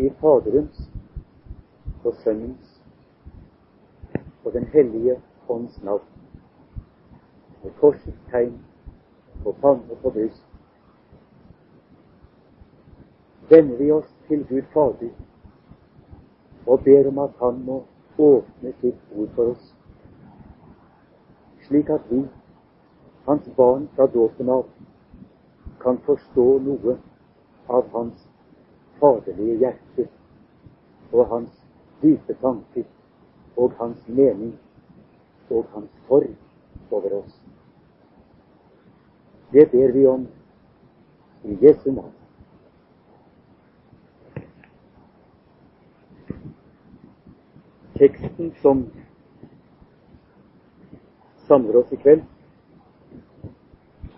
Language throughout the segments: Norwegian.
i Faderens og Sønnens og Den hellige ånds navn. Med korsets tegn på panne og på bryst vender vi oss til Gud Fader og ber om at Han må åpne sitt ord for oss, slik at vi, Hans barn fra dåpen av, kan forstå noe av Hans faderlige hjerte og Hans dype tanker og Hans mening og Hans form over oss. Det ber vi om i Jesu navn. Teksten som samler oss i kveld,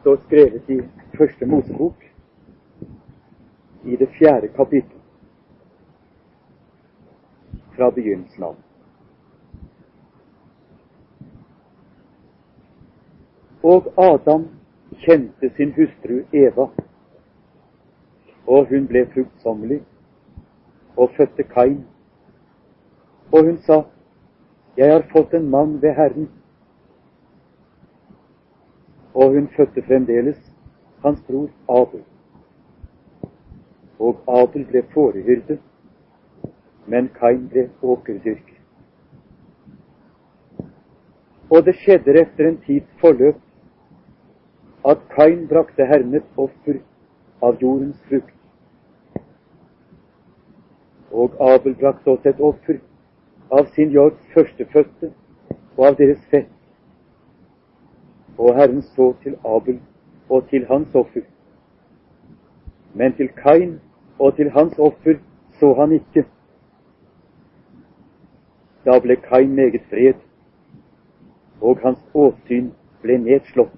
står skrevet i Første Mosebok, i det fjerde kapittel, fra begynnelsen av. Og Adam kjente sin hustru Eva, og hun ble fruktsommelig og fødte Kain. Og hun sa, Jeg har fått en mann ved Herren. Og hun fødte fremdeles hans bror Abel. Og Abel ble fårehyrde, men Kain ble åkerdyrker. Og det skjedde etter en tids forløp at Kain brakte Herren et offer av jordens frukt. Og Abel brakte også et offer av sin jords førstefødte og av deres fett. Og Herren så til Abel og til hans offer. Men til Kain og til hans offer så han ikke. Da ble Kain meget vred, og hans åsyn ble nedslått.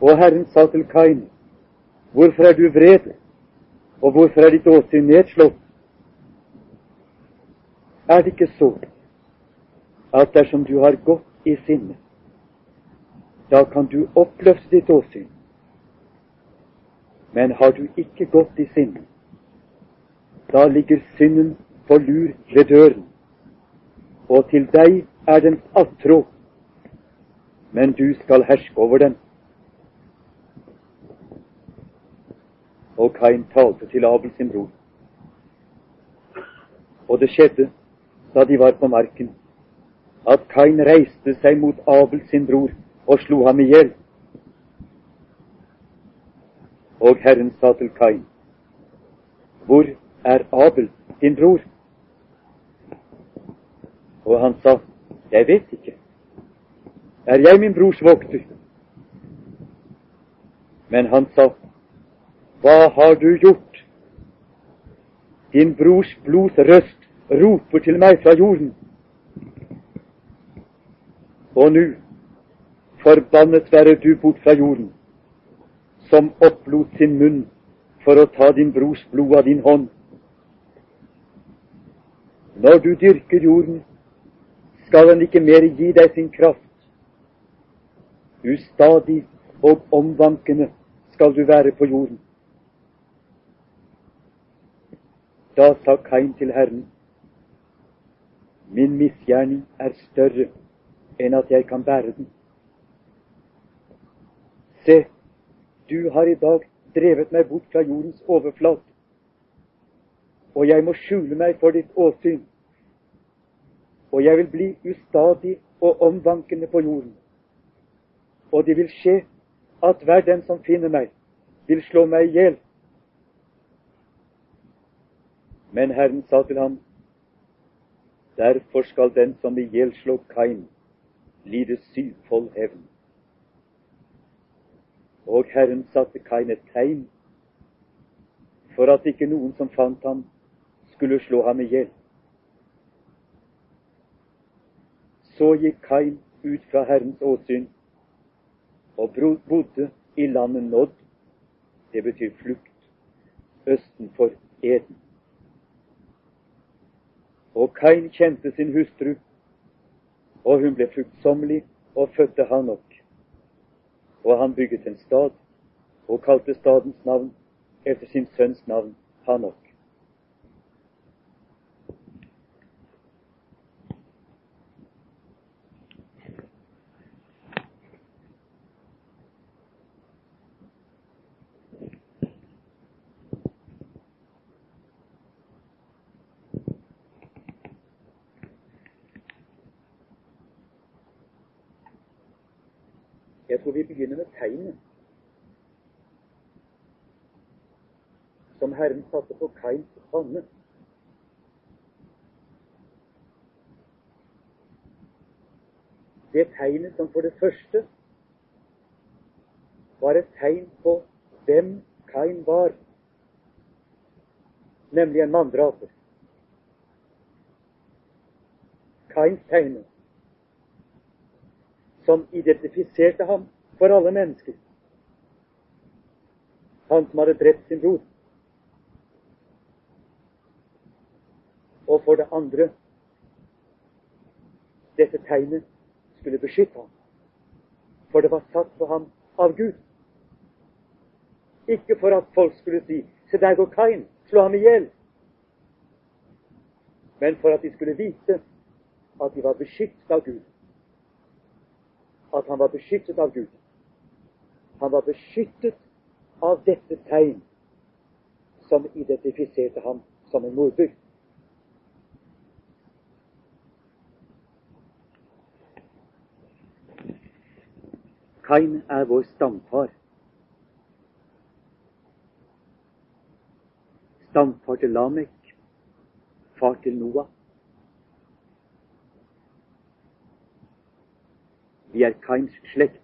Og Herren sa til Kain, hvorfor er du vred, og hvorfor er ditt åsyn nedslått? Er det ikke så at dersom du har gått i sinne, da kan du oppløfte ditt åsyn. Men har du ikke gått i sinne, da ligger synden på lur ved døren, og til deg er den attråd, men du skal herske over den. Og Kain talte til Abel sin bror. Og det skjedde, da de var på marken, at Kain reiste seg mot Abel sin bror og slo ham i hjel. Og Herren sa til Kain, Hvor er Abel, din bror? Og han sa, Jeg vet ikke. Er jeg min brors vokter? Men han sa, Hva har du gjort? Din brors blods røst roper til meg fra jorden. Og nå Forbannet være du bort fra jorden, som opplot sin munn for å ta din brors blod av din hånd. Når du dyrker jorden, skal den ikke mer gi deg sin kraft. Ustadig og omvankende skal du være på jorden. Da sa Kain til Herren, min misgjerning er større enn at jeg kan bære den. Se, du har i dag drevet meg bort fra jordens overflate, og jeg må skjule meg for ditt åsyn. Og jeg vil bli ustadig og omvankende på jorden. Og det vil skje at hver den som finner meg, vil slå meg i hjel. Men Herren sa til ham, derfor skal den som i hjel slår Kain, lide syvfold hevn. Og Herren satte Kain et tegn for at ikke noen som fant ham, skulle slå ham i hjel. Så gikk Kain ut fra Herrens åsyn og bodde i landet Nodd, det betyr flukt, østenfor Eden. Og Kain kjente sin hustru, og hun ble fruktsommelig og fødte han nok. Og han bygget en stad og kalte stadens navn etter sin sønns navn, ha vi begynner med tegnet som Herren satte på Kains panne. Det tegnet som for det første var et tegn på hvem Kain var, nemlig en manndraper. Kains tegn som identifiserte ham for alle mennesker. Han som hadde drept sin bror. Og for det andre dette tegnet skulle beskytte ham. For det var satt på ham av Gud. Ikke for at folk skulle si 'Se, der går Kain. Slå ham i hjel'. Men for at de skulle vite at de var beskyttet av Gud at han var beskyttet av Gud. Han var beskyttet av dette tegn som identifiserte ham som en morder. Kain er vår stamfar. Stamfar til Lamek, far til Noah. Vi er Kains slekt.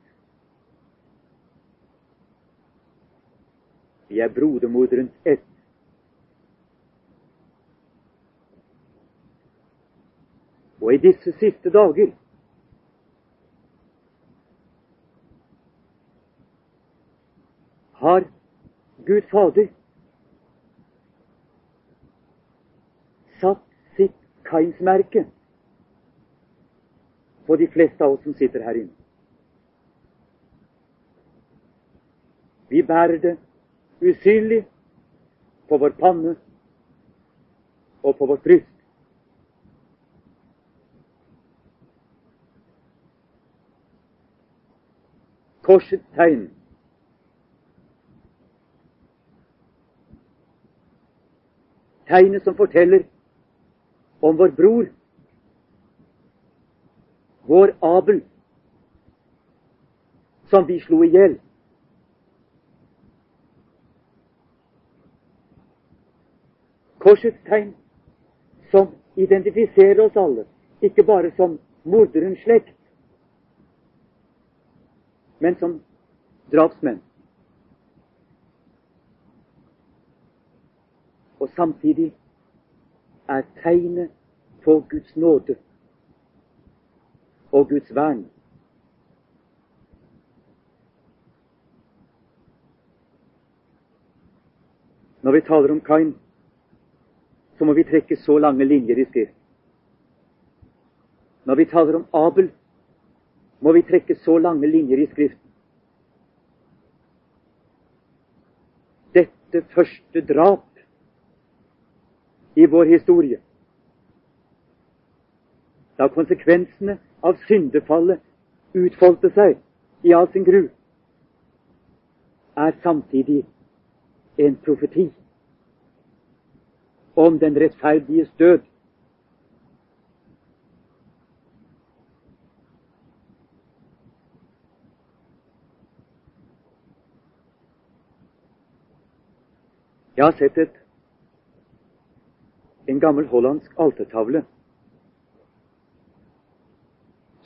Vi er brodermoderens ett. Og i disse siste dager har Gud Fader satt sitt Kains-merke på de fleste av oss som sitter her inne. Vi bærer det usynlig på vår panne og på vårt bryst. Korsets tegn. Tegnet som forteller om vår bror vår Abel, som vi slo i hjel. Korsets tegn som identifiserer oss alle, ikke bare som morderens slekt, men som drapsmenn. Og samtidig er tegnet på Guds nåde og Guds vern. Når vi taler om Kain, så må vi trekke så lange linjer i skrift. Når vi taler om Abel, må vi trekke så lange linjer i Skriften. Dette første drap i vår historie, da konsekvensene av syndefallet utfoldte seg i all sin gru, er samtidig en profeti om den rettferdiges død. Jeg har sett et, en gammel hollandsk altertavle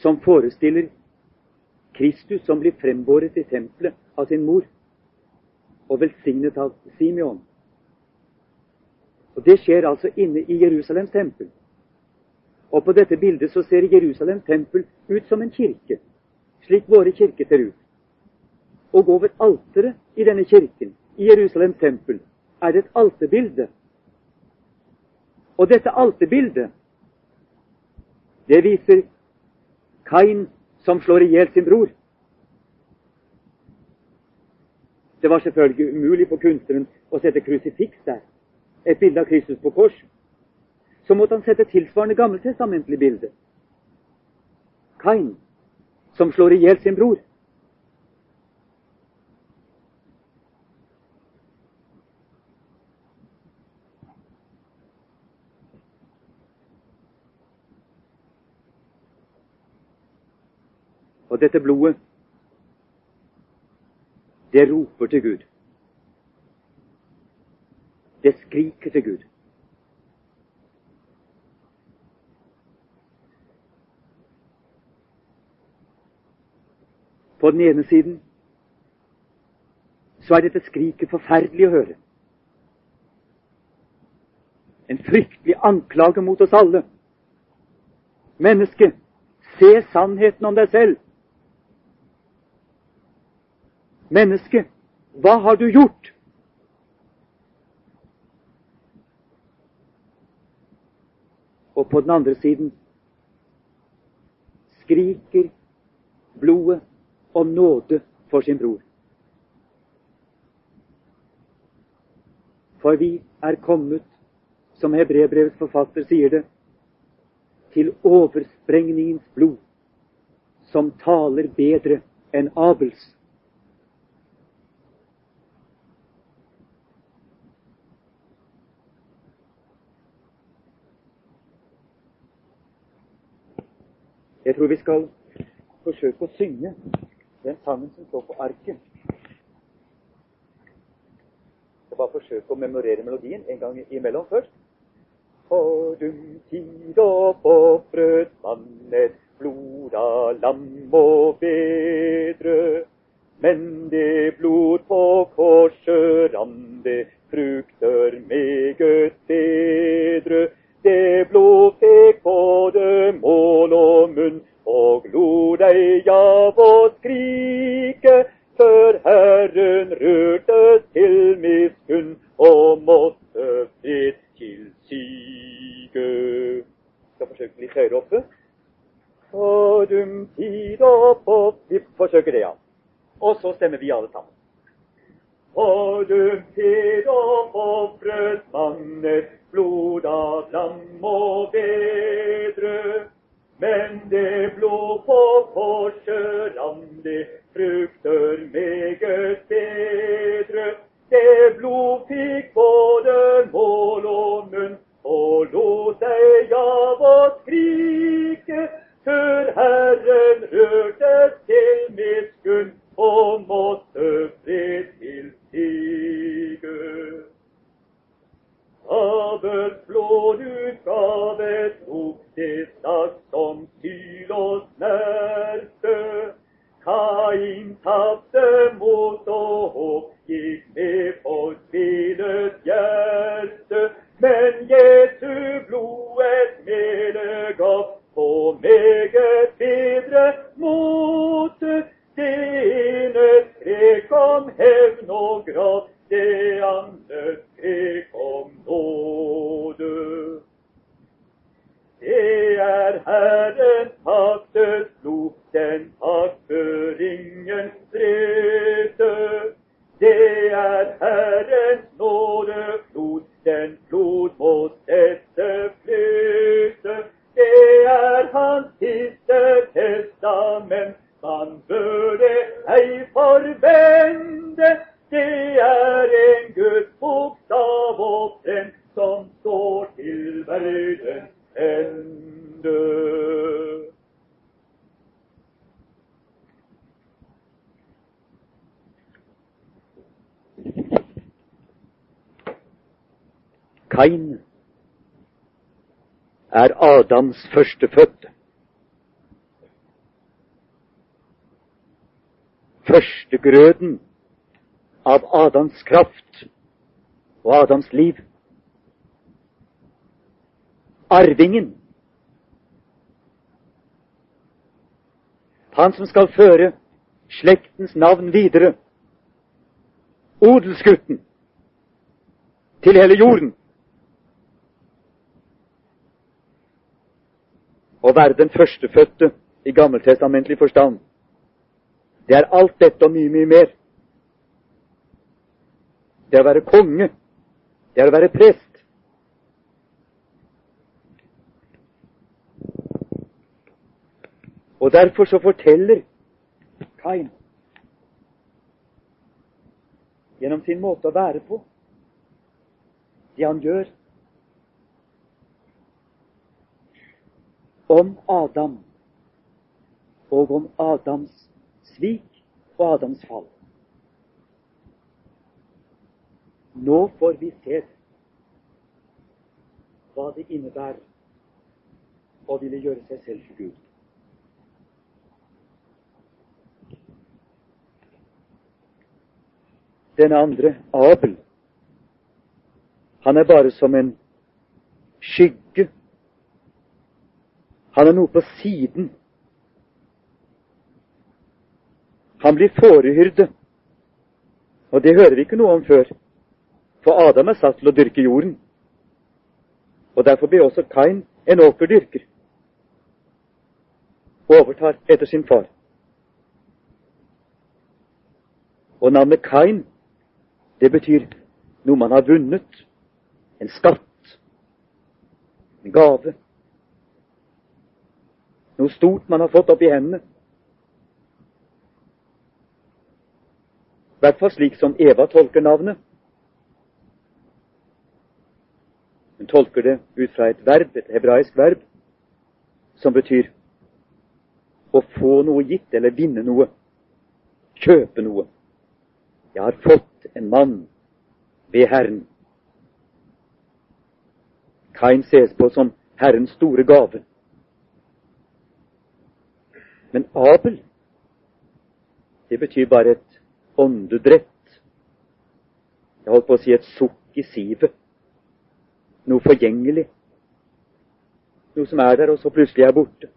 som forestiller Kristus som blir frembåret i tempelet av sin mor og velsignet av Simeon. Det skjer altså inne i Jerusalems tempel. Og På dette bildet så ser Jerusalems tempel ut som en kirke, slik våre kirker ser ut. Og over alteret i denne kirken, i Jerusalems tempel, er det et alterbilde. Og dette alterbildet, det viser Kain som slår i hjel sin bror. Det var selvfølgelig umulig for kunstneren å sette krusifiks der, et bilde av Kristus på kors, så måtte han sette tilsvarende gammeltestamentlig bilde. Kain, som slår i hjel sin bror. Og dette blodet, det roper til Gud. Det skriker til Gud. På den ene siden så er dette skriket forferdelig å høre. En fryktelig anklage mot oss alle. Menneske, se sannheten om deg selv. Menneske, hva har du gjort? Og på den andre siden skriker blodet om nåde for sin bror. For vi er kommet, som Hebrebrevets forfatter sier det, til oversprengningens blod, som taler bedre enn Abels. Jeg tror vi skal forsøke å synge den sangen som står på arket. Og bare forsøke å memorere melodien en gang imellom først. For dum tid og man et blod av lam og bedre. Jesu blod et Adams førstefødte. Førstegrøden av Adams kraft og Adams liv. Arvingen. Han som skal føre slektens navn videre. Odelsgutten til hele jorden. å være den førstefødte i gammeltestamentlig forstand. Det er alt dette og mye, mye mer. Det er å være konge. Det er å være prest. Og derfor så forteller Kain gjennom sin måte å være på, det han gjør om Adam og om Adams svik og Adams fall. Nå får vi se hva det innebærer å ville gjøre seg selv til Gud. Den andre, Abel, han er bare som en skygge. Han er noe på siden. Han blir fårehyrde, og det hører vi ikke noe om før. For Adam er satt til å dyrke jorden. Og derfor blir også Kain en åkerdyrker. Overtar etter sin far. Og navnet Kain det betyr noe man har vunnet. En skatt. En gave. Noe stort man har fått opp i hendene. I hvert fall slik som Eva tolker navnet. Hun tolker det ut fra et verb, et hebraisk verb, som betyr å få noe gitt, eller vinne noe. Kjøpe noe. Jeg har fått en mann ved Herren. Kain ses på som Herrens store gave. Men Abel, det betyr bare et åndedrett. Jeg holdt på å si et sukk i sivet. Noe forgjengelig. Noe som er der, og så plutselig er borte.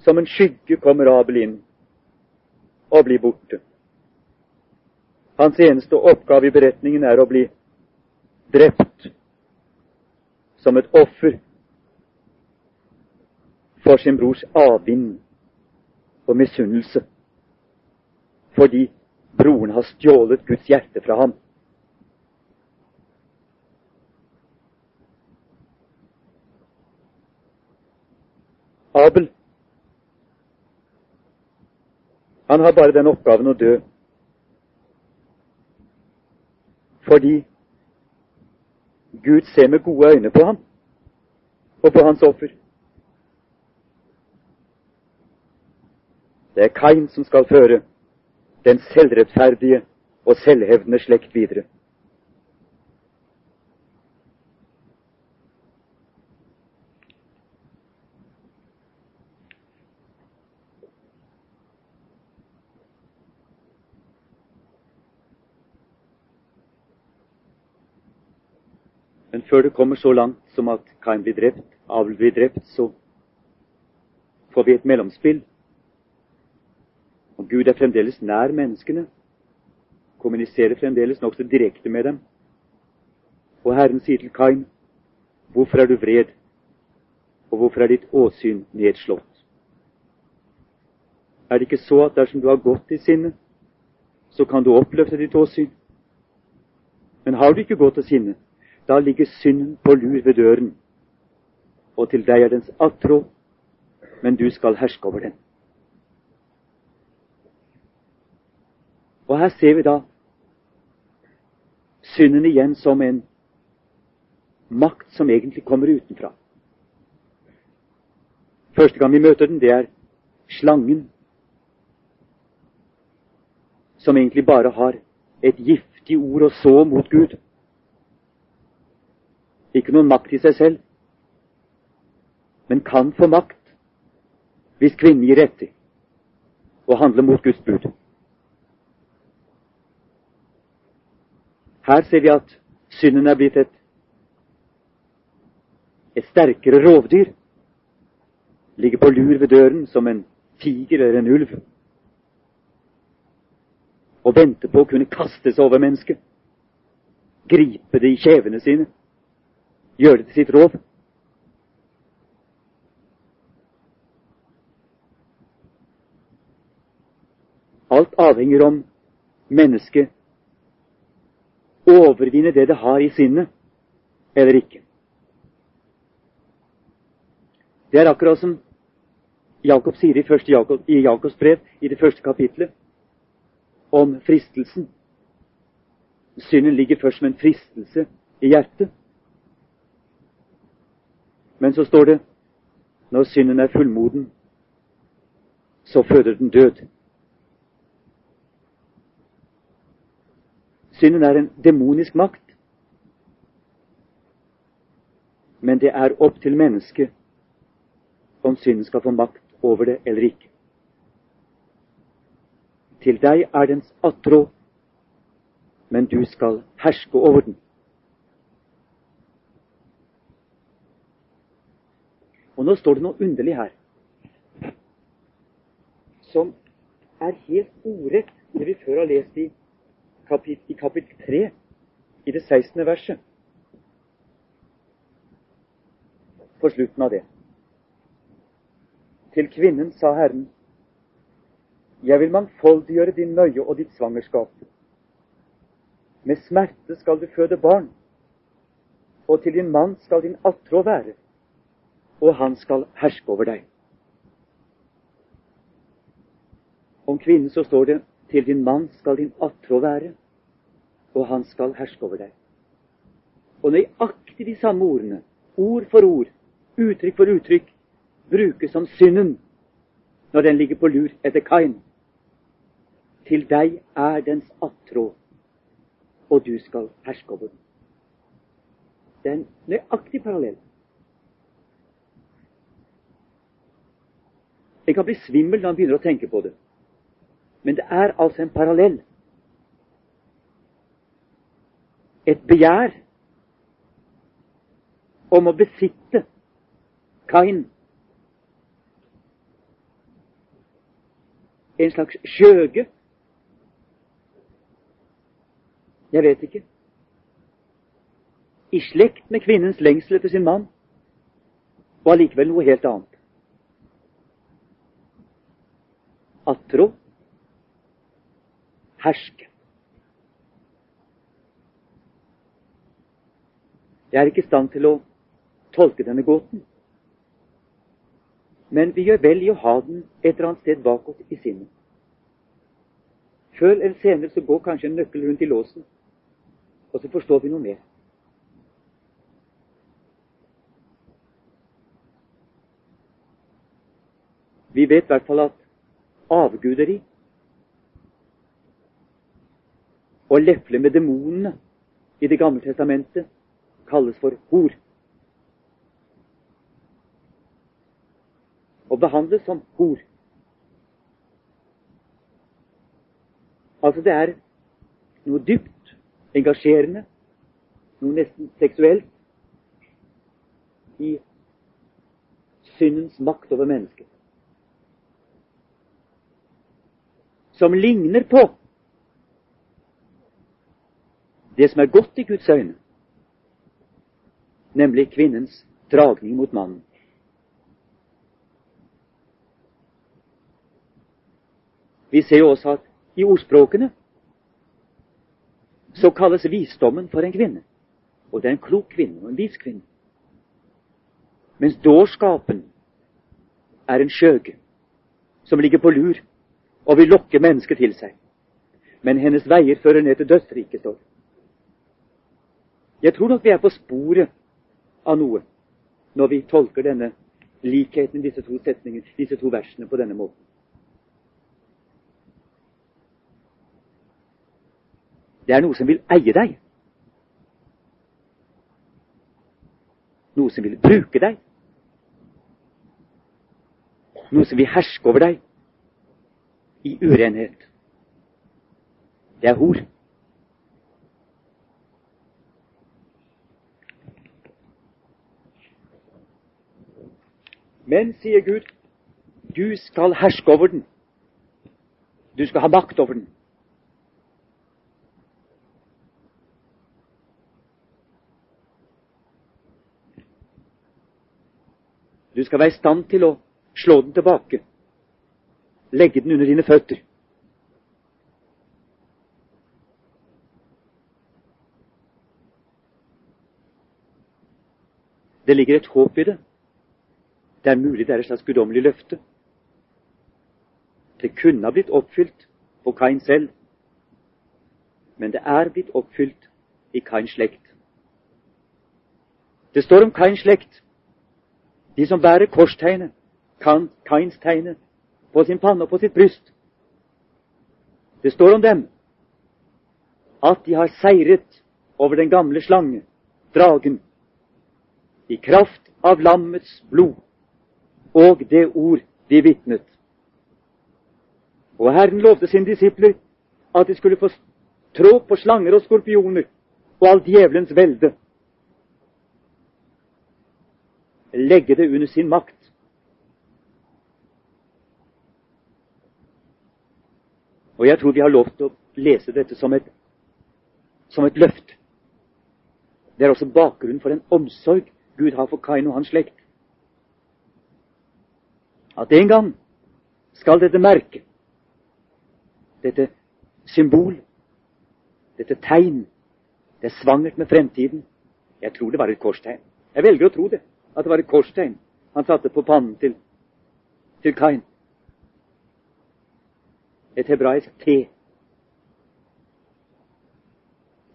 Som en skygge kommer Abel inn og blir borte. Hans eneste oppgave i beretningen er å bli drept som et offer for sin brors avvind og misunnelse, fordi broren har stjålet Guds hjerte fra ham. Abel Han har bare den oppgaven å dø. Fordi Gud ser med gode øyne på ham og på hans offer. Det er Kain som skal føre den selvrettferdige og selvhevdende slekt videre. Men før det kommer så langt som at Kain blir drept, Abel blir drept, så får vi et mellomspill. Og Gud er fremdeles nær menneskene, kommuniserer fremdeles nokså direkte med dem. Og Herren sier til Kain, hvorfor er du vred, og hvorfor er ditt åsyn nedslått? Er det ikke så at dersom du har gått i sinne, så kan du oppløfte ditt åsyn? Men har du ikke gått i sinne, da ligger synden på lur ved døren, og til deg er dens attrå, men du skal herske over den. Og her ser vi da synden igjen som en makt som egentlig kommer utenfra. Første gang vi møter den, det er slangen, som egentlig bare har et giftig ord å så mot Gud. Ikke noen makt i seg selv, men kan få makt hvis kvinnen gir etter og handler mot Guds bud. Her ser vi at synden er blitt et, et sterkere rovdyr. Ligger på lur ved døren som en tiger eller en ulv. Og venter på å kunne kastes over mennesket. Gripe det i kjevene sine gjøre det til sitt rov. Alt avhenger om mennesket overvinner det det har i sinnet, eller ikke. Det er akkurat som Jakob sier i, Jakob, i Jakobs brev, i det første kapitlet, om fristelsen. Synden ligger først som en fristelse i hjertet. Men så står det når synden er fullmoden, så føder den død. Synden er en demonisk makt. Men det er opp til mennesket om synden skal få makt over det eller ikke. Til deg er dens attrå, men du skal herske over den. Og nå står det noe underlig her, som er helt ordrett det vi før har lest i kapittel, i kapittel 3, i det 16. verset. På slutten av det. Til kvinnen sa Herren, jeg vil mangfoldiggjøre din nøye og ditt svangerskap. Med smerte skal du føde barn, og til din mann skal din attrå være, og han skal herske over deg. Om kvinnen så står det til din mann skal din attrå være, og han skal herske over deg. Og nøyaktig de samme ordene, ord for ord, uttrykk for uttrykk, brukes som synden når den ligger på lur etter Kain. Til deg er dens attrå, og du skal herske over den. Det er en nøyaktig parallell. En kan bli svimmel når en begynner å tenke på det. Men det er altså en parallell. Et begjær om å besitte Kain. En slags skjøge. Jeg vet ikke. I slekt med kvinnens lengsel etter sin mann, og allikevel noe helt annet. Attrå herske. Jeg er ikke i stand til å tolke denne gåten, men vi gjør vel i å ha den et eller annet sted bakåt i sinnet. Før eller senere så går kanskje en nøkkel rundt i låsen, og så forstår vi noe mer. Vi vet i hvert fall at avguderi Å lefle med demonene i Det gamle testamentet kalles for hor. Å behandles som hor. Altså det er noe dypt engasjerende, noe nesten seksuelt, i syndens makt over mennesket. Som ligner på det som er godt i Guds øyne, nemlig kvinnens dragning mot mannen. Vi ser jo også at i ordspråkene så kalles visdommen for en kvinne. Og det er en klok kvinne og en vis kvinne. Mens dårskapen er en skjøge som ligger på lur og vil lokke mennesket til seg. Men hennes veier fører ned til dødsriket, står det. Jeg tror nok vi er på sporet av noe når vi tolker denne likheten i disse to setningene, disse to versene, på denne måten. Det er noe som vil eie deg. Noe som vil bruke deg. Noe som vil herske over deg i urenhet. Det er hor. Men, sier Gud, du skal herske over den. Du skal ha makt over den. Du skal være i stand til å slå den tilbake, legge den under dine føtter. Det ligger et håp i det Det er mulig det er et slags guddommelig løfte. Det kunne ha blitt oppfylt på Kain selv, men det er blitt oppfylt i Kains slekt. Det står om Kains slekt, de som bærer korstegnet, Kains tegnet, på sin panne og på sitt bryst. Det står om dem at de har seiret over den gamle slange, dragen, i kraft av lammets blod og det ord de vitnet. Og Herren lovte sine disipler at de skulle få trå på slanger og skorpioner og all djevelens velde. Legge det under sin makt. Og jeg tror vi har lov til å lese dette som et, som et løft. Det er også bakgrunnen for den omsorg Gud har for Kain og hans slekt. At en gang skal dette merket, dette symbol, dette tegn, det er svangert med fremtiden. Jeg tror det var et korstegn. Jeg velger å tro det, at det var et korstegn han satte på pannen til, til Kain. Et hebraisk T.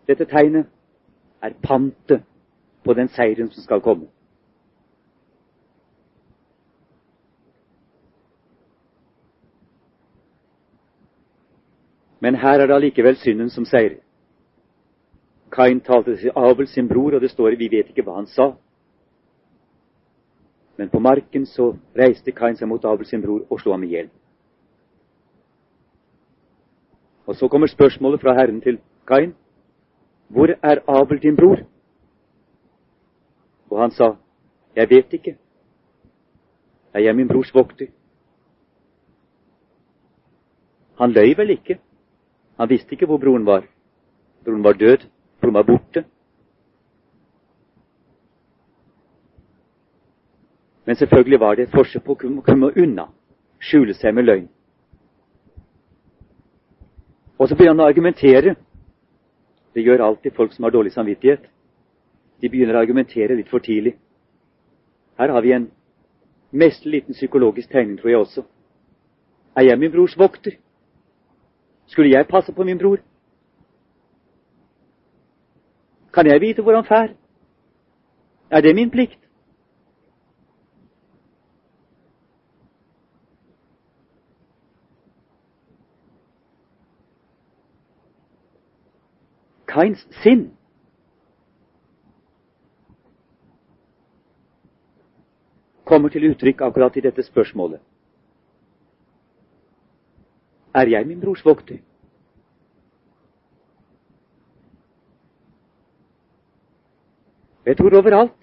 Dette tegnet er pantet på den seieren som skal komme. Men her er det allikevel synden som seirer. Kain talte til Abel, sin bror, og det står vi vet ikke hva han sa. Men på marken så reiste Kain seg mot Abel, sin bror, og slo ham i hjel. Og så kommer spørsmålet fra Herren til Kain. Hvor er Abel, din bror? Og han sa, Jeg vet ikke. Jeg er min brors vokter. Han løy vel ikke? Han visste ikke hvor broren var. Broren var død. Broren var borte. Men selvfølgelig var det et forsøk på å komme unna, skjule seg med løgn. Og så begynner han å argumentere. Det gjør alltid folk som har dårlig samvittighet. De begynner å argumentere litt for tidlig. Her har vi en mest liten psykologisk tegning, tror jeg også. Er jeg min brors vokter? Skulle jeg passe på min bror? Kan jeg vite hvor han fær? Er det min plikt? Kains sinn kommer til uttrykk akkurat i dette spørsmålet. Er jeg min brors vokter? Jeg tror overalt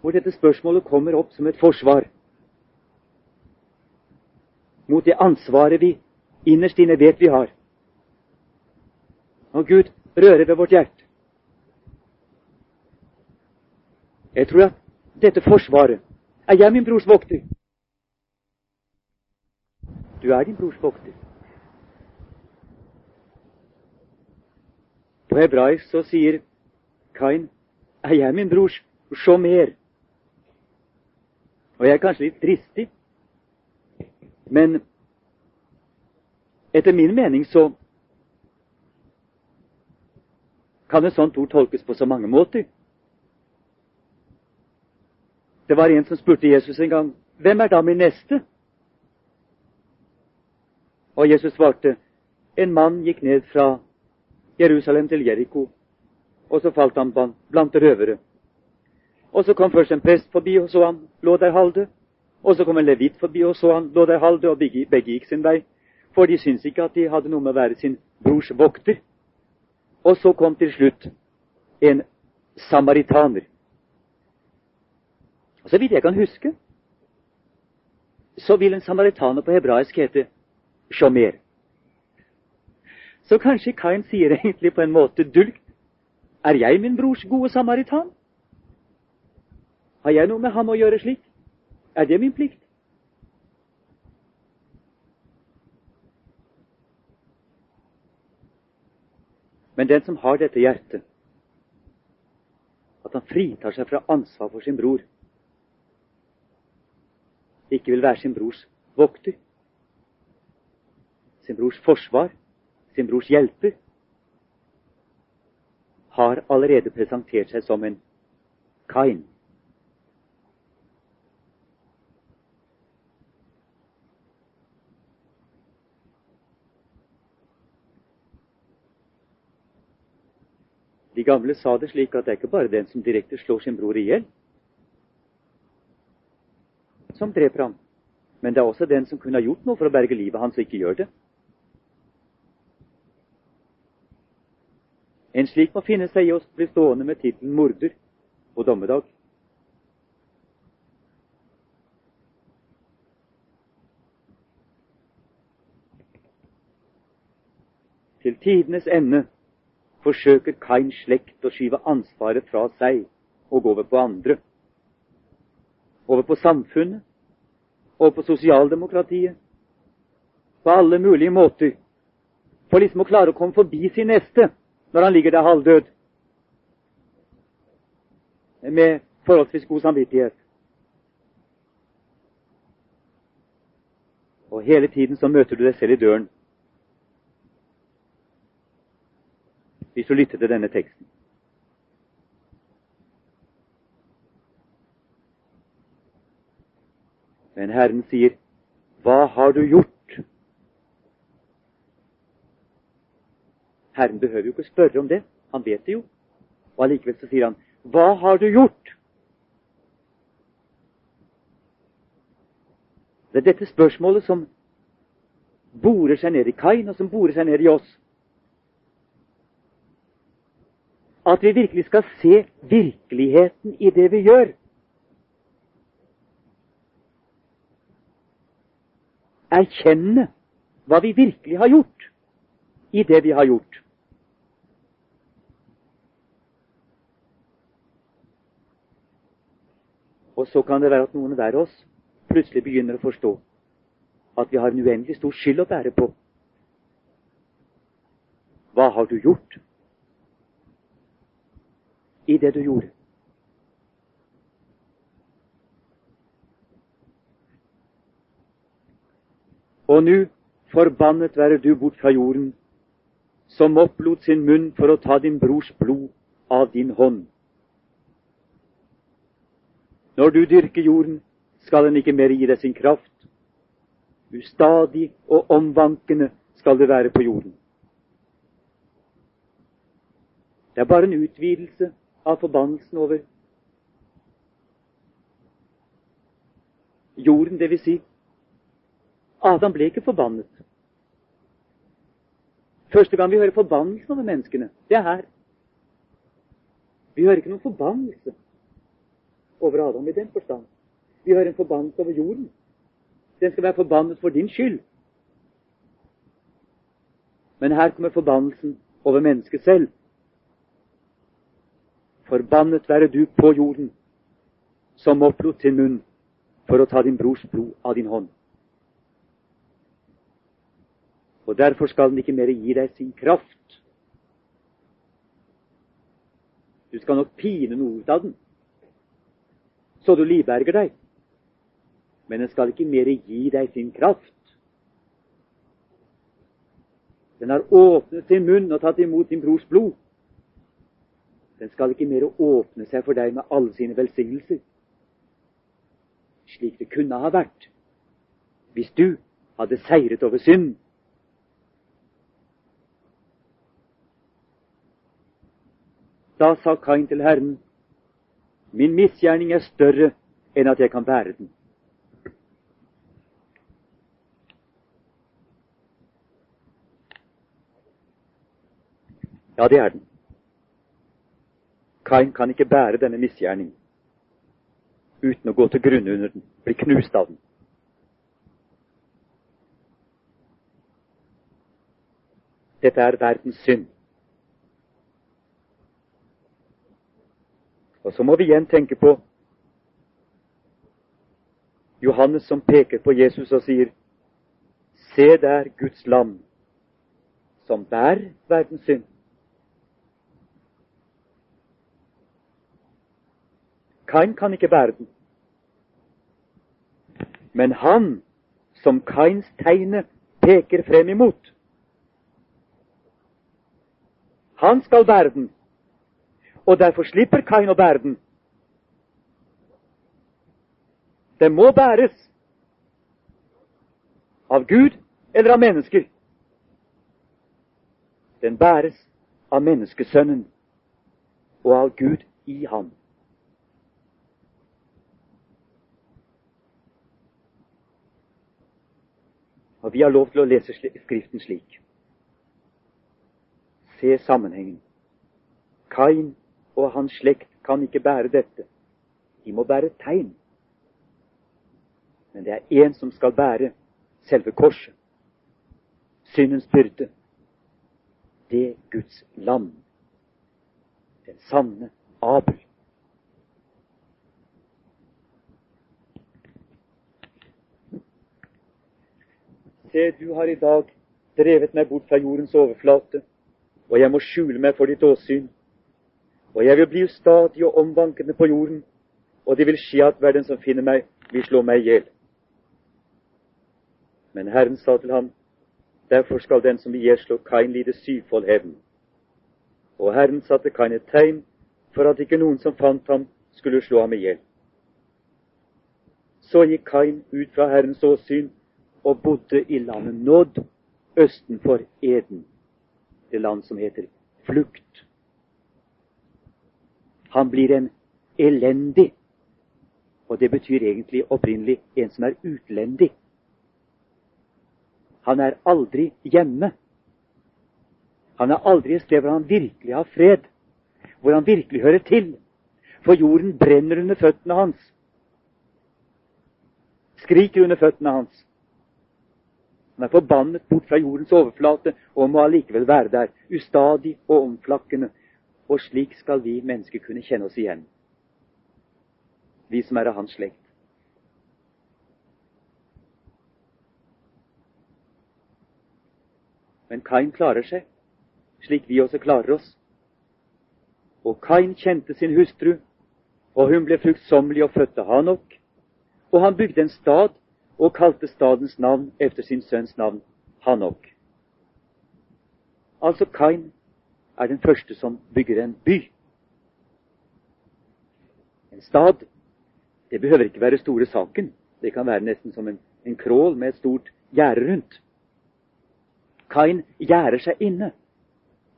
hvor dette spørsmålet kommer opp som et forsvar mot det ansvaret vi innerst inne vet vi har. Og Gud rører ved vårt hjerte. Jeg tror at dette forsvaret er jeg min brors vokter. Du er din brors vokter. På hebraisk så sier Kain er jeg min brors sjomer. Og jeg er kanskje litt dristig, men etter min mening så kan et sånt ord tolkes på så mange måter. Det var en som spurte Jesus en gang hvem er da min neste? Og Jesus svarte, en mann gikk ned fra Jerusalem til Jeriko, og så falt han blant røvere. Og så kom først en prest forbi og så han lå der halde. Og så kom en levit forbi og så han lå der halde, og begge, begge gikk sin vei. For de syntes ikke at de hadde noe med å være sin brors vokter. Og så kom til slutt en samaritaner. Så vidt jeg kan huske, så vil en samaritaner på hebraisk hete shomer. Så kanskje Kain sier egentlig på en måte dulgt Er jeg min brors gode samaritan? Har jeg noe med ham å gjøre slik? Er det min plikt? Men den som har dette hjertet, at han fritar seg fra ansvar for sin bror, ikke vil være sin brors vokter, sin brors forsvar, sin brors hjelper, har allerede presentert seg som en Kain. De gamle sa det slik at det er ikke bare den som direkte slår sin bror i hjel, som dreper ham, men det er også den som kunne ha gjort noe for å berge livet hans, og ikke gjør det. En slik må finne seg i å bli stående med tittelen morder på dommedag. Til tidenes ende forsøker Kains slekt å skyve ansvaret fra seg og over på andre. Over på samfunnet, over på sosialdemokratiet. På alle mulige måter. For liksom å klare å komme forbi sin neste når han ligger der halvdød. Med forholdsvis god samvittighet. Og hele tiden så møter du deg selv i døren hvis du lytter til denne teksten. Men Herren sier, 'Hva har du gjort?' Herren behøver jo ikke spørre om det. Han vet det jo. Og allikevel så sier han, 'Hva har du gjort?' Det er dette spørsmålet som borer seg ned i Kain, og som borer seg ned i oss at vi virkelig skal se virkeligheten i det vi gjør. Erkjenne hva vi virkelig har gjort i det vi har gjort. Og så kan det være at noen hver av oss plutselig begynner å forstå at vi har en uendelig stor skyld å bære på. Hva har du gjort? i det du gjorde. Og nu forbannet være du bort fra jorden, som opplot sin munn for å ta din brors blod av din hånd. Når du dyrker jorden, skal den ikke mer gi deg sin kraft. Ustadig og omvankende skal det være på jorden. Det er bare en utvidelse av forbannelsen over jorden, vil Si, Adam ble ikke forbannet. Første gang vi hører forbannelsen over menneskene, det er her. Vi hører ikke noen forbannelse over Adam i den forstand. Vi har en forbannelse over jorden. Den skal være forbannet for din skyld. Men her kommer forbannelsen over mennesket selv. Forbannet være du på jorden, som opplot sin munn for å ta din brors blod av din hånd. Og derfor skal den ikke mer gi deg sin kraft. Du skal nok pine noe ut av den, så du livberger deg. Men den skal ikke mer gi deg sin kraft. Den har åpnet sin munn og tatt imot din brors blod. Den skal ikke mer åpne seg for deg med alle sine velsignelser, slik det kunne ha vært hvis du hadde seiret over synd. Da sa Kain til Herren, min misgjerning er større enn at jeg kan bære den. Ja, det er den. Kain kan ikke bære denne misgjerning uten å gå til grunne under den, bli knust av den. Dette er verdens synd. Og så må vi igjen tenke på Johannes som peker på Jesus og sier Se der Guds lam som bærer verdens synd. Kain kan ikke bære den. Men han som Kains tegne peker frem imot, han skal bære den. Og derfor slipper Kain å bære den. Den må bæres av Gud eller av mennesker. Den bæres av menneskesønnen og av Gud i ham. Og vi har lov til å lese Skriften slik. Se sammenhengen. Kain og hans slekt kan ikke bære dette. De må bære tegn. Men det er én som skal bære selve korset. Syndens byrde. Det Guds lam. Den sanne Abel. Se, du har i dag drevet meg bort fra jordens overflate, og jeg må skjule meg for ditt åsyn. Og jeg vil bli ustadig og omvankende på jorden, og det vil skje at hver den som finner meg, vil slå meg i hjel. Men Herren sa til ham, derfor skal den som vil slå Kain, lide syvfold hevn. Og Herren satte Kain et tegn for at ikke noen som fant ham, skulle slå ham i hjel. Så gikk Kain ut fra Herrens åsyn og bodde i landet Nådd østenfor Eden, det land som heter Flukt. Han blir en elendig, og det betyr egentlig opprinnelig en som er utlendig. Han er aldri hjemme. Han er aldri et sted hvor han virkelig har fred, hvor han virkelig hører til. For jorden brenner under føttene hans. Skriker under føttene hans. Han er forbannet bort fra jordens overflate og må allikevel være der, ustadig og omflakkende. Og slik skal vi mennesker kunne kjenne oss igjen, vi som er av hans slekt. Men Kain klarer seg, slik vi også klarer oss. Og Kain kjente sin hustru, og hun ble fruktsommelig og fødte Hanok. Og han bygde en stad og kalte stadens navn efter sin sønns navn, Hanok. Altså Kain er den første som bygger en by. En stad. Det behøver ikke være store saken. Det kan være nesten som en, en krål med et stort gjerde rundt. Kain gjerder seg inne.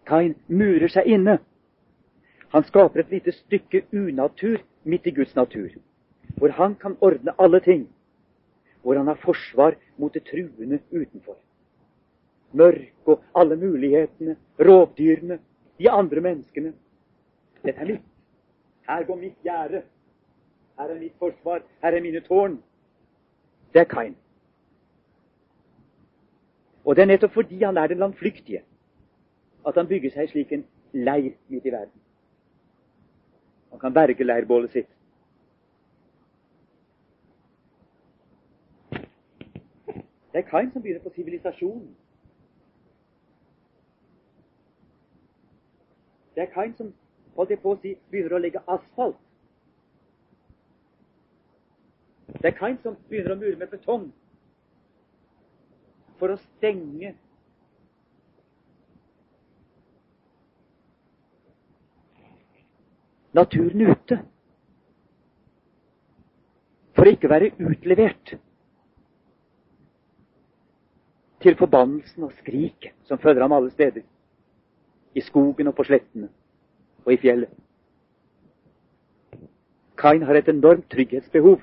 Kain murer seg inne. Han skaper et lite stykke unatur midt i Guds natur, hvor han kan ordne alle ting hvor han har forsvar mot det truende utenfor. Mørk og alle mulighetene, rovdyrene, de andre menneskene. Dette er mitt. Her går mitt gjerde. Her er mitt forsvar. Her er mine tårn. Det er Kain. Og det er nettopp fordi han er den landflyktige, at han bygger seg slik en leir midt i verden. Han kan berge leirbålet sitt. Det er Kain som begynner på sivilisasjonen. Det er Kain som holdt jeg på å si, begynner å legge asfalt. Det er Kain som begynner å mure med betong for å stenge naturen ute. For å ikke være utlevert til forbannelsen og skriket som følger ham alle steder. I skogen og på slettene og i fjellet. Kain har et enormt trygghetsbehov.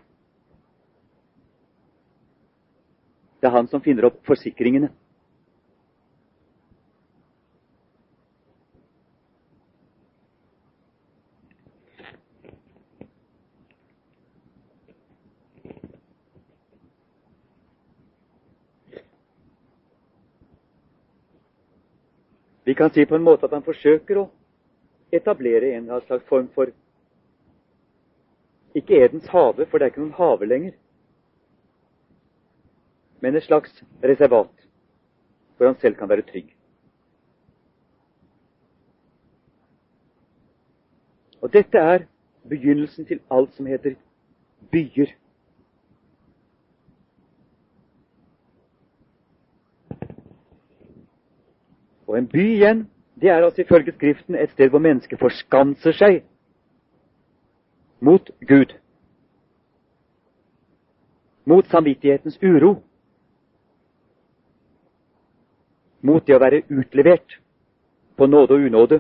Det er han som finner opp forsikringene. Kan si på en måte at han forsøker å etablere en eller annen slags form for Ikke Edens hage, for det er ikke noen hage lenger, men et slags reservat hvor han selv kan være trygg. Og dette er begynnelsen til alt som heter byer. En by igjen, det er altså ifølge Skriften et sted hvor mennesket forskanser seg mot Gud. Mot samvittighetens uro. Mot det å være utlevert på nåde og unåde.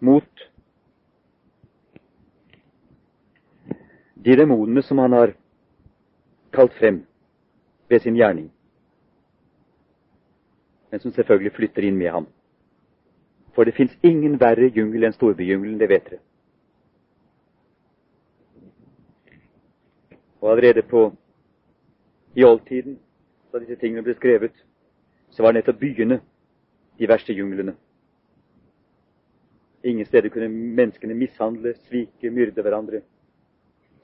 Mot de demonene som han har kalt frem ved sin gjerning, men som selvfølgelig flytter inn med ham. For det fins ingen verre jungel enn storbyjungelen, det vet dere. Og allerede på i oldtiden, da disse tingene ble skrevet, så var nettopp byene de verste junglene. Ingen steder kunne menneskene mishandle, svike, myrde hverandre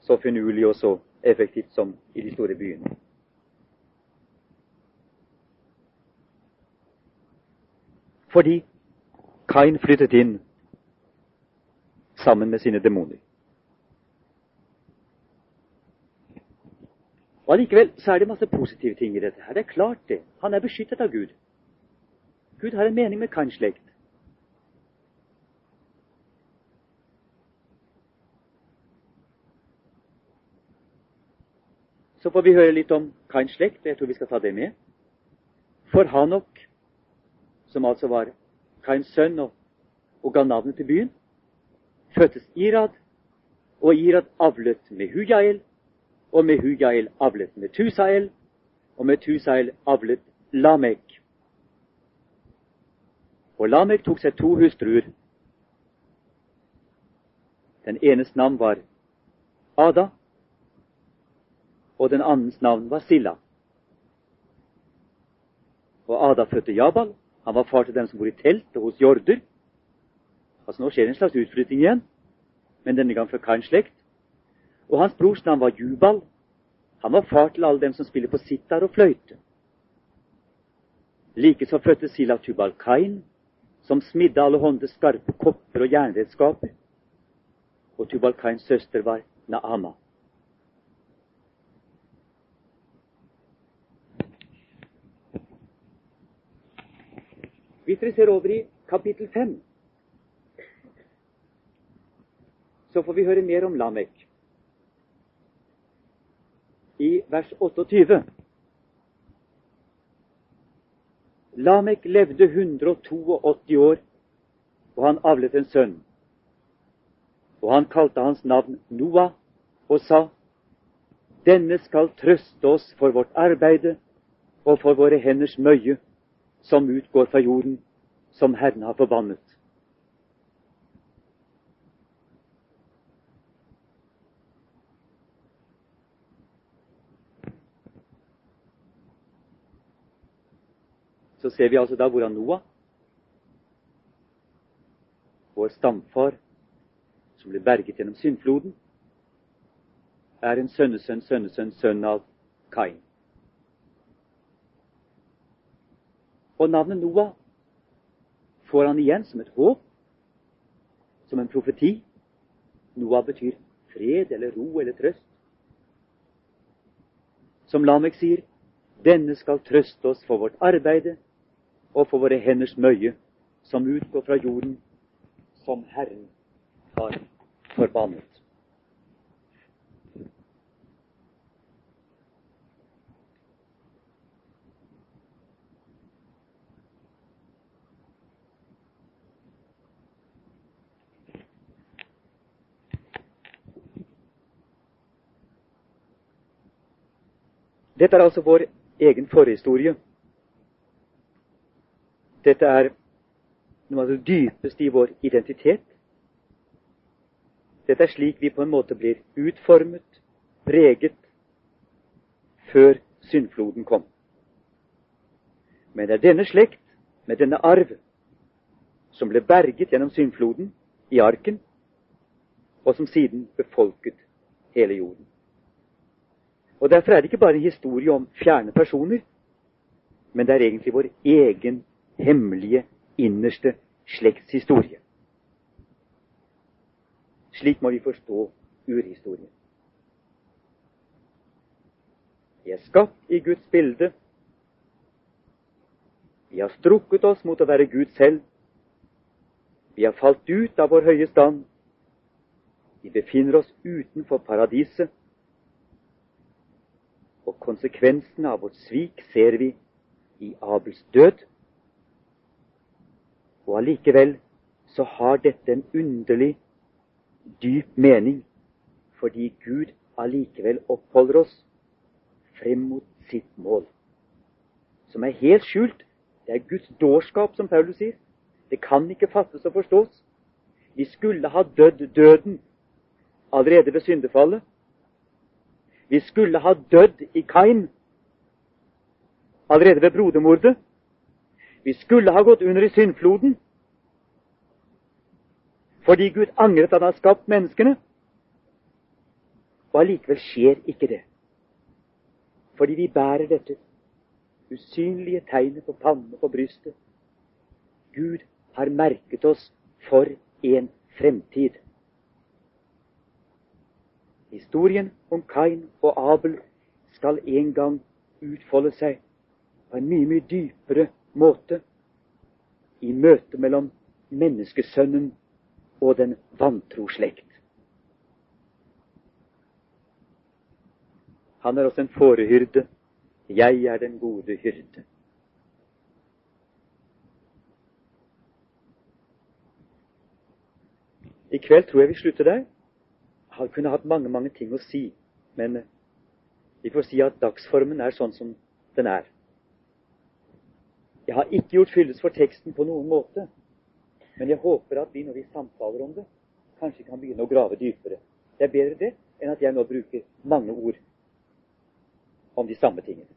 så finurlig og så effektivt som i de store byene. Fordi Kain flyttet inn sammen med sine demoner. Og Allikevel så er det masse positive ting i dette. her. Det er klart det. Han er beskyttet av Gud. Gud har en mening med Kains slekt. Så får vi høre litt om Kains slekt. Jeg tror vi skal ta det med. For Hanok, som altså var Kains sønn og, og ga navnet til byen, fødtes Irad, og Irad avlet med Hujael, og med Hujael avlet med Tusael, og med Tusael avlet Lamek. Og Lamek tok seg to hustruer. Den enes navn var Ada, og den andens navn var Silla. Og Ada fødte Jabal. Han var far til dem som bor i telt og hos jorder. Altså Nå skjer det en slags utflytting igjen, men denne gang fra Kains slekt. Og hans brors navn var Jubal. Han var far til alle dem som spiller på sitar og fløyte. Likeså fødte Silla Tubal Kain, som smidde alle hånde skarpe kopper og jernredskaper. Og Tubal Kains søster var Naama. Hvis dere ser over i kapittel 5, så får vi høre mer om Lamek. I vers 28 Lamek levde 182 år, og han avlet en sønn. Og han kalte hans navn Noah og sa:" Denne skal trøste oss for vårt arbeide og for våre henders møye som utgår fra jorden, som Herren har forbannet. Så ser vi altså da hvordan Noah, vår stamfar, som ble berget gjennom syndfloden, er en sønnesønn, sønnesønn, sønn av Kain. Og navnet Noah får han igjen som et håp, som en profeti. Noah betyr fred eller ro eller trøst. Som Lamek sier, denne skal trøste oss for vårt arbeide og for våre henders møye, som utgår fra jorden, som Herren har forbannet. Dette er altså vår egen forhistorie. Dette er noe av det dypeste i vår identitet. Dette er slik vi på en måte blir utformet, preget, før syndfloden kom. Men det er denne slekt, med denne arv, som ble berget gjennom syndfloden i arken, og som siden befolket hele jorden. Og Derfor er det ikke bare en historie om fjerne personer, men det er egentlig vår egen hemmelige, innerste slektshistorie. Slik må vi forstå urhistorien. Vi er skapt i Guds bilde. Vi har strukket oss mot å være Gud selv. Vi har falt ut av vår høye stand. Vi befinner oss utenfor paradiset. Og konsekvensene av vårt svik ser vi i Abels død. Og allikevel så har dette en underlig, dyp mening, fordi Gud allikevel oppholder oss frem mot sitt mål, som er helt skjult. Det er Guds dårskap, som Paulus sier. Det kan ikke fattes og forstås. Vi skulle ha dødd døden allerede ved syndefallet. Vi skulle ha dødd i Kain allerede ved brodermordet. Vi skulle ha gått under i syndfloden fordi Gud angret at han har skapt menneskene. Og allikevel skjer ikke det. Fordi vi bærer dette usynlige tegnet på pannen og på brystet. Gud har merket oss for en fremtid. Historien om Kain og Abel skal en gang utfolde seg på en mye, mye dypere måte i møtet mellom menneskesønnen og den vantro slekt. Han er også en fårehyrde. Jeg er den gode hyrde. I kveld tror jeg vi slutter der. Han kunne hatt mange, mange ting å si, men vi får si at dagsformen er sånn som den er. Jeg har ikke gjort fylles for teksten på noen måte. Men jeg håper at vi når vi samtaler om det, kanskje kan begynne å grave dypere. Det er bedre det enn at jeg nå bruker mange ord om de samme tingene.